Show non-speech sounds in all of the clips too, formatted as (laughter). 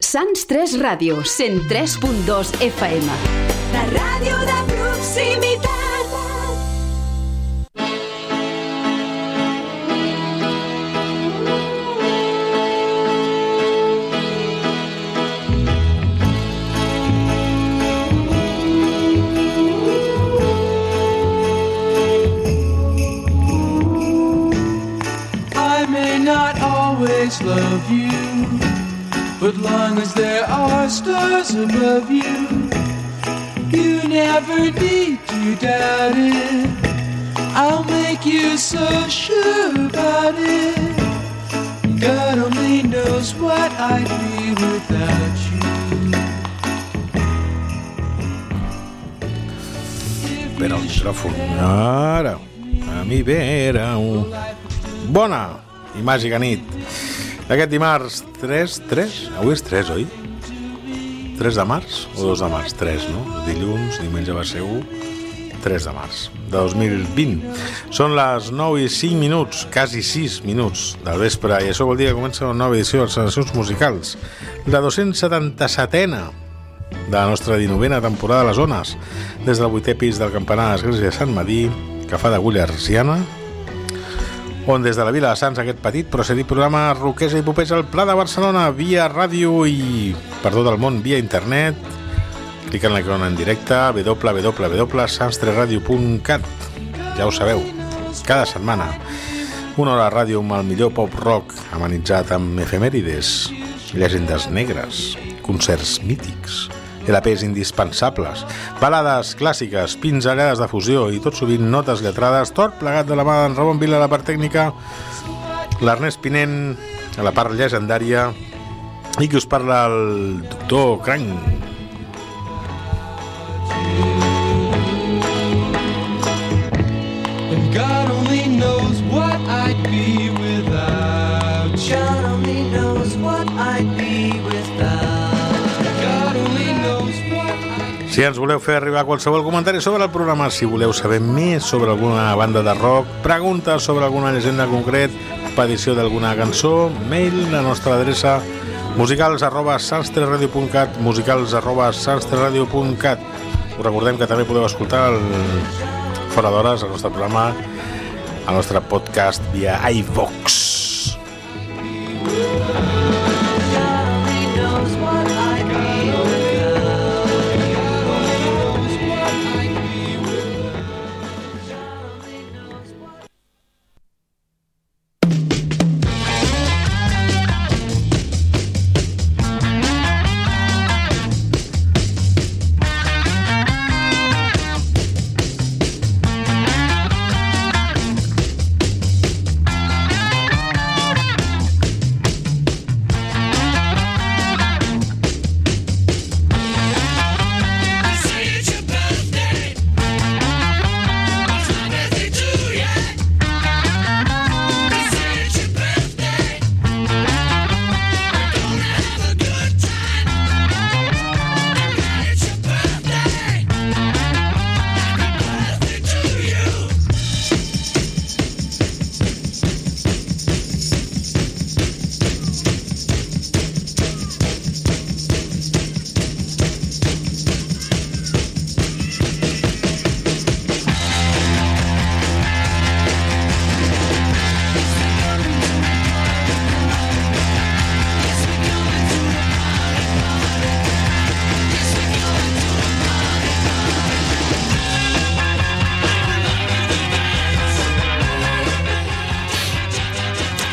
Sants 3 Ràdio, 103.2 FM. La ràdio de proximitat. Knows what I'd be without you. Espera el micròfon. Ara, a mi vera un... Bona i màgica nit. Aquest dimarts 3, 3? Avui és 3, oi? 3 de març o 2 de març? 3, no? Dilluns, diumenge va ser 1, 3 de març de 2020. Són les 9 i 5 minuts, quasi 6 minuts del vespre, i això vol dir que comença una nova edició de les musicals, la 277a de la nostra 19a temporada a les zones, des del vuitè pis del campanar de l'Església de Sant Madí, que fa d'agulla arsiana, on des de la Vila de Sants aquest petit però cedit programa roquesa i popesa al Pla de Barcelona via ràdio i per tot el món via internet clica en l'icona en directe www.sants3radio.cat ja ho sabeu, cada setmana una hora de ràdio amb el millor pop rock amenitzat amb efemèrides llegendes negres concerts mítics LPs indispensables, balades clàssiques, pinzellades de fusió i tot sovint notes lletrades, tot plegat de la mà d'en Ramon Vila a la part tècnica, l'Ernest Pinent a la part llegendària i qui us parla el doctor Cranc. Si ens voleu fer arribar qualsevol comentari sobre el programa, si voleu saber més sobre alguna banda de rock, preguntes sobre alguna llegenda concret, petició d'alguna cançó, mail la nostra adreça musicals arroba sanstreradio.cat musicals arroba sanstreradio.cat us recordem que també podeu escoltar el Fora d'Hores, el nostre programa el nostre podcast via iVox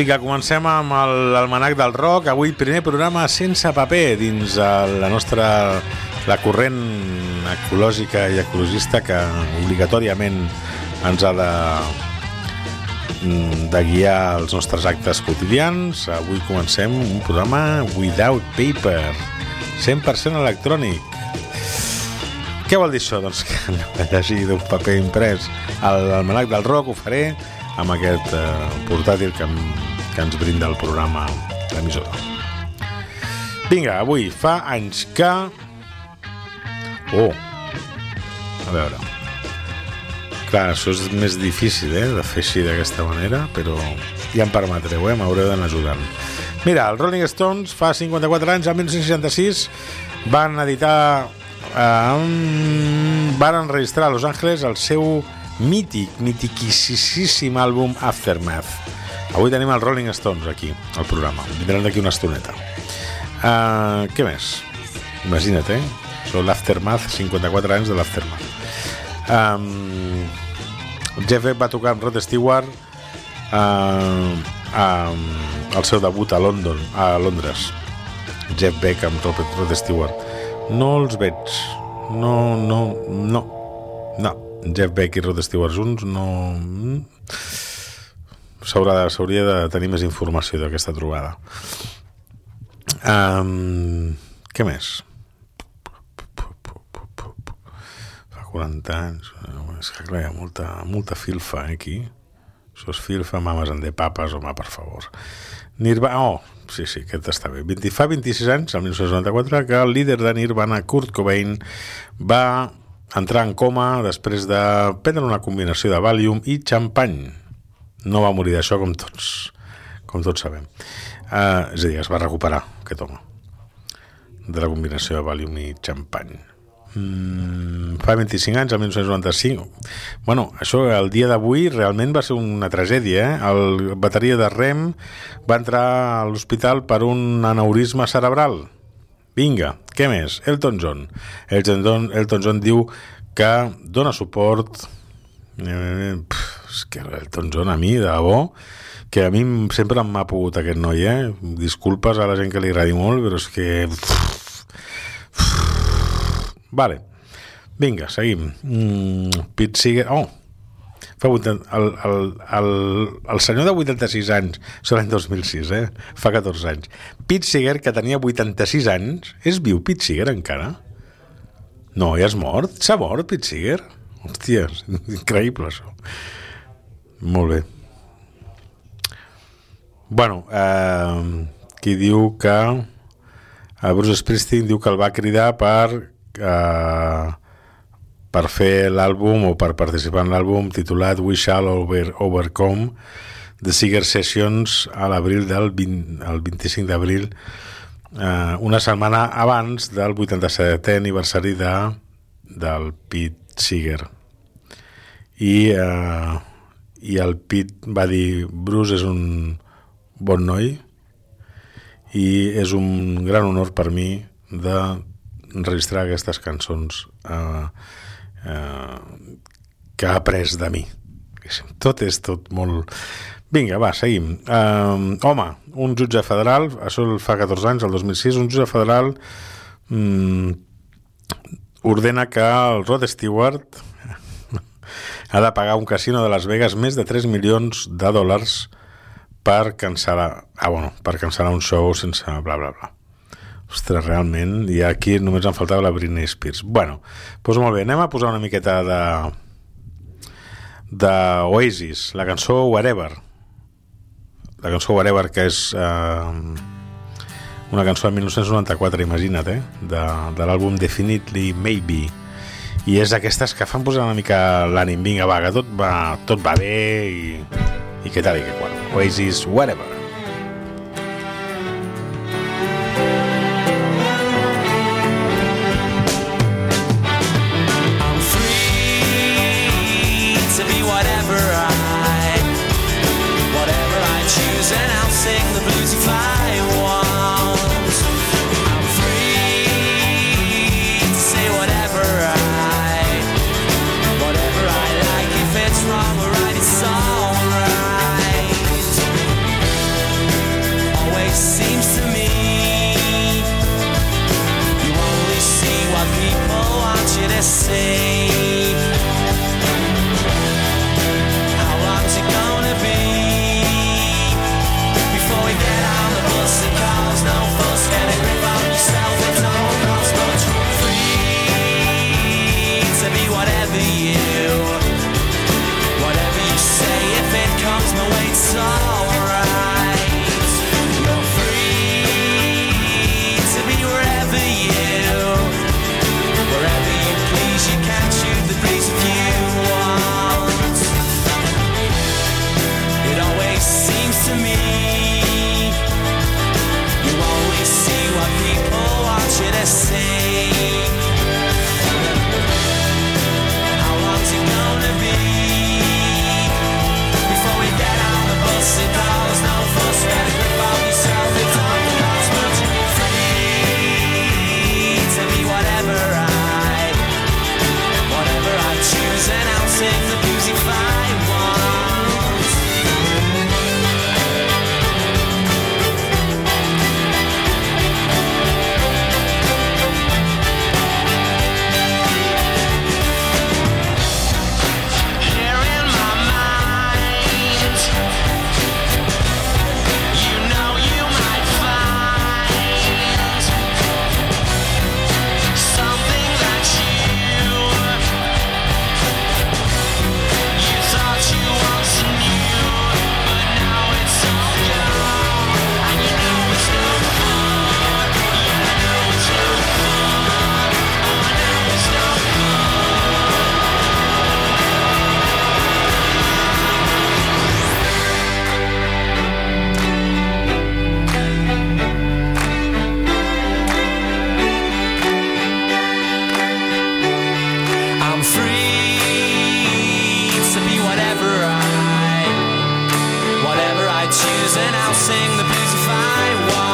Vinga, comencem amb l'almanac del rock. Avui primer programa sense paper dins eh, la nostra la corrent ecològica i ecologista que obligatòriament ens ha de mm, de guiar els nostres actes quotidians. Avui comencem un programa Without Paper, 100% electrònic. Què vol dir això? Doncs que a llegir d'un paper imprès al almanac del rock, ho faré amb aquest eh, portàtil que, que ens brinda el programa l'emissora. Vinga, avui fa anys que... Oh, a veure... Clar, això és més difícil, eh, de fer així d'aquesta manera, però ja em permetreu, eh, m'haureu d'anar ajudant. Mira, els Rolling Stones fa 54 anys, el 1966, van editar... Eh, van enregistrar a Los Angeles el seu mític, mitiquíssim àlbum Aftermath. Avui tenim els Rolling Stones aquí, al programa. Vindran d'aquí una estoneta. Uh, què més? Imagina't, eh? Són l'Aftermath, 54 anys de l'Aftermath. Um, Jeff Beck va tocar amb Rod Stewart uh, um, el seu debut a London, a Londres. Jeff Beck amb Rod, Rod Stewart. No els veig. No, no, no. No. Jeff Beck i Rod Stewart junts no... mm. S'hauria de tenir més informació d'aquesta trobada. Um, què més? Fa 40 anys. eh, És que clar, hi ha molta, molta filfa eh, aquí. Això és filfa, mames en de papes, home, per favor. Nirvana... Oh, sí, sí, aquest està bé. 20, fa 26 anys, el 1994, que el líder de Nirvana, Kurt Cobain, va entrar en coma després de prendre una combinació de Valium i xampany. No va morir d'això com tots, com tots sabem. Uh, és a dir, es va recuperar, aquest home, de la combinació de Valium i xampany. Mm, fa 25 anys, el 1995. Bueno, això el dia d'avui realment va ser una tragèdia. Eh? El bateria de Rem va entrar a l'hospital per un aneurisma cerebral. Vinga, què més? Elton John. Elton John, Elton John diu que dona suport... Eh, pff, és que Elton John a mi, de debò, que a mi sempre m'ha pogut aquest noi, eh? Disculpes a la gent que li agradi molt, però és que... Vale. Vinga, seguim. Mm, Pete Seeger... Oh! Fa 80, el, el, el, el senyor de 86 anys, és l'any 2006, eh? Fa 14 anys. Pete Seeger, que tenia 86 anys, és viu Pete Seeger encara? No, ja és mort? S'ha mort Pete Seeger? Hòstia, increïble això. Molt bé. Bueno, eh, qui diu que... A Bruce Springsteen diu que el va cridar per eh, per fer l'àlbum o per participar en l'àlbum titulat We Shall Over Overcome The Seeger Sessions a l'abril del 20, el 25 d'abril eh, una setmana abans del 87è aniversari de, del Pete Seeger. I, eh, i el Pete va dir Bruce és un bon noi i és un gran honor per mi de registrar aquestes cançons eh, eh, que ha après de mi. Tot és tot molt... Vinga, va, seguim. Uh, home, un jutge federal, això el fa 14 anys, el 2006, un jutge federal mm, ordena que el Rod Stewart (laughs) ha de pagar un casino de Las Vegas més de 3 milions de dòlars per cancel·lar, ah, bueno, per cancel·lar un show sense bla, bla, bla. Ostres, realment, i aquí només em faltava la Britney Spears. Bueno, doncs molt bé, anem a posar una miqueta de de Oasis, la cançó Whatever. La cançó Whatever, que és eh, una cançó de 1994, imagina't, eh? de, de l'àlbum Definitely Maybe. I és d'aquestes que fan posar una mica l'ànim. Vinga, va, que tot va, tot va bé i, i què tal i què qual. Oasis, Whatever. whatever I, whatever I choose, and I'll sing the blues if I want.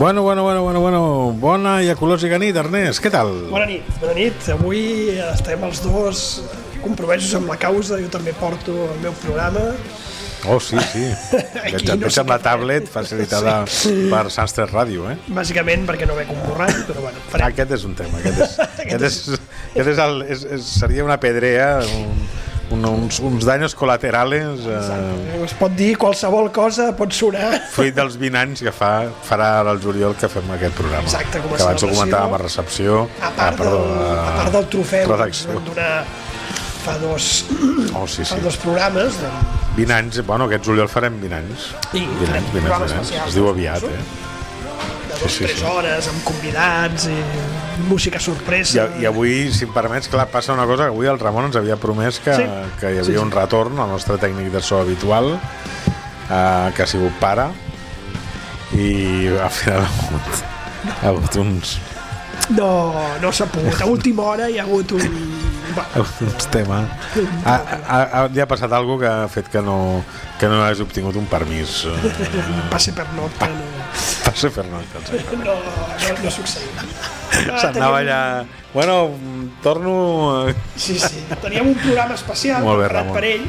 Bueno, bueno, bueno, bueno, bueno. Bona i ecològica nit, Ernest. Què tal? Bona nit, bona nit. Avui estem els dos compromesos amb la causa. Jo també porto el meu programa. Oh, sí, sí. (laughs) Veig, no veig sé amb la tablet facilitada per Sants 3 Ràdio, eh? Bàsicament perquè no veig un borrat, però bueno, farem. Aquest és un tema. Aquest és, (laughs) aquest és, aquest és, el, és, és seria una pedrea, un, un, uns, uns daños colaterales eh, Es pot dir qualsevol cosa, pot sonar. fruit dels 20 anys que fa farà ara el juliol que fem aquest programa. Exacte, com a que abans ho comentàvem a recepció. A part, ah, perdó, del, a part del trofeu que redacció. vam donar fa dos, Oh, sí, fa sí. dos programes, doncs, 20 anys, bueno, aquest juliol farem 20 anys. I 20 farem anys, 20 programa anys, 20 anys. Es diu aviat, eh? de dos, Sí, sí, tres sí. hores, amb convidats i música I, sorpresa. I avui, si em permets, clar, passa una cosa, que avui el Ramon ens havia promès que, Sí. que hi havia Sí, sí. un retorn al nostre tècnic de so habitual, eh, que ha sigut pare, i al final (laughs) ha hagut, ha hagut uns, No, no s'ha pogut. A última hora hi ha hagut un... ha Bueno, hagut uns temes... Ha, ha, ha, li ha passat alguna que ha fet que no, que no hagi obtingut un permís. Eh, passe per nota. No. passe Fernández Alzheimer. No, no, no succeïa. Ah, S'anava allà... Bueno, torno... a- Sí, sí. Teníem un programa especial Molt bé, Ramon. per ell,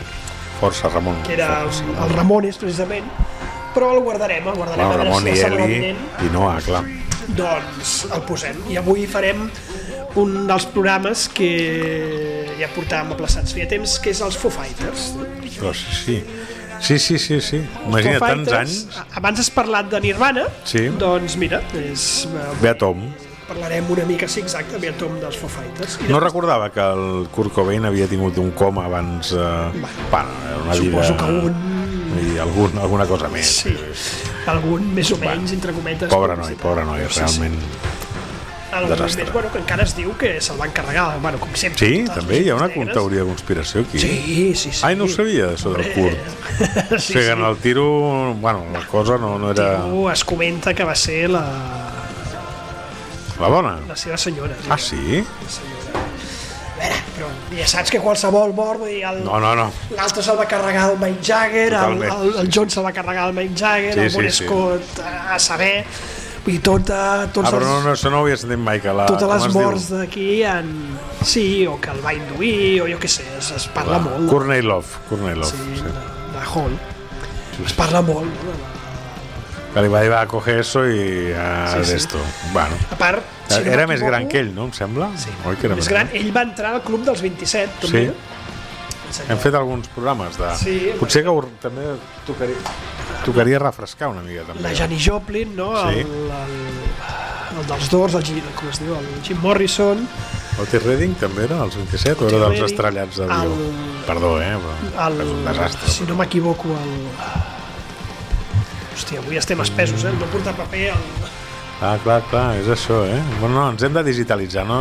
Força, Ramon. que era el, Força. el Ramones, precisament, però el guardarem, el guardarem Bueno, Ramon i Eli i Noah, clar. doncs el posem. I avui farem un dels programes que ja portàvem aplaçats feia temps, que és els Foo Fighters. Però sí, sí. Sí, sí, sí, sí. Imagina, tants anys. Abans has parlat de Nirvana, Sí. doncs mira, és, eh, Ve a Tom. Parlarem una mica, sí, exacte, a tom dels Foo Fighters. I No recordava que el Kurt Cobain havia tingut un coma abans... Eh, bueno, era una Suposo vida... que un- I algun, alguna cosa més. Sí, algun més o menys, entre cometes. Pobre noi, pobre noi, Sí, sí. realment. Algun desastre. més, bueno, que encara es diu que se'l van carregar, bueno, com sempre. Sí, també hi ha una negres. teoria de conspiració aquí. Sí, sí, sí. Ai, no ho sabia, això del Kurt. (laughs) sí, o sigui, en el tiro... Bueno, la cosa no, no era Tio, es comenta que va ser la, la dona. la seva senyora. Sí. Ah, sí? A veure, però ja saps que qualsevol mort, vull dir, el, No, no, no. l'altre se'l va carregar el Mike Jagger, el, Totalment, el, el John se'l va carregar el Mike Jagger, Sí, el Bon sí, sí. Scott, a saber, vull dir, tot, eh, tots Ah, però no, no, això no ho havia sentit mai, que la... totes les morts d'aquí han... Sí, o que el va induir, o jo què sé, es, es parla Va, molt. Courtney Love, sí, sí. de, de Hall. Es parla molt, no? de la- Que li va dir, va, coge eso i a Sí, sí. d'esto. Bueno, A part, si no era més gran que ell, no, em sembla? Sí, Oi que era més gran. Ell va entrar al club dels 27, també. Sí. Hem fet alguns programes de... Sí, Potser que ho, també tocaria, tocaria refrescar una mica, també. La Janis Joplin, no? Sí. El, el, el dels Doors, el, com es diu, el Jim Morrison, Otis Redding també era als 27 o era dels estrellats d'avió? el- Perdó, eh? Però el, és un desastre. si no m'equivoco, el... Hòstia, avui estem espesos, eh? No portar paper, el, Ah, clar, clar, és això, eh? Bueno, no, ens hem de digitalitzar, no?